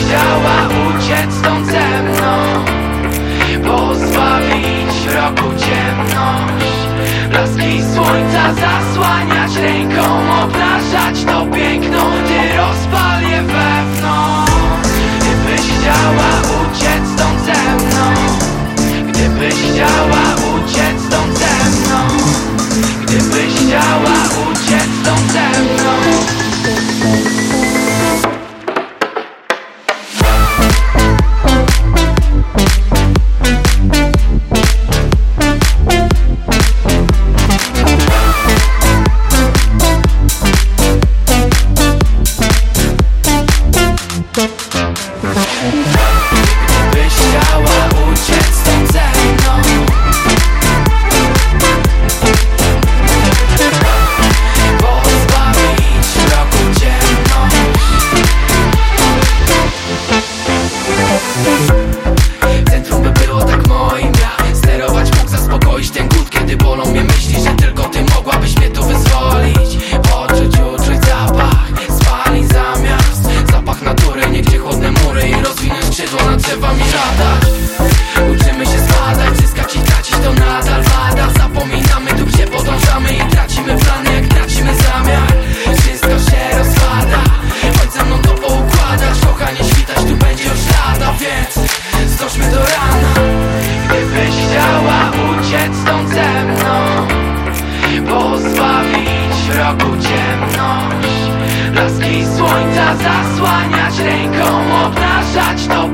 chciała uciec stąd ze mną. Pozbawić roku ciemność. Blaski słońca zasłaniać ręką Obnażać to piękno, gdy rozpal je wewnątrz. Gdybyś chciała uciec stąd ze mną. Gdybyś chciała uciec stąd ze mną. Gdybyś chciała uciec stąd ze mną. Blaski słońca zasłaniać ręką Obnażać to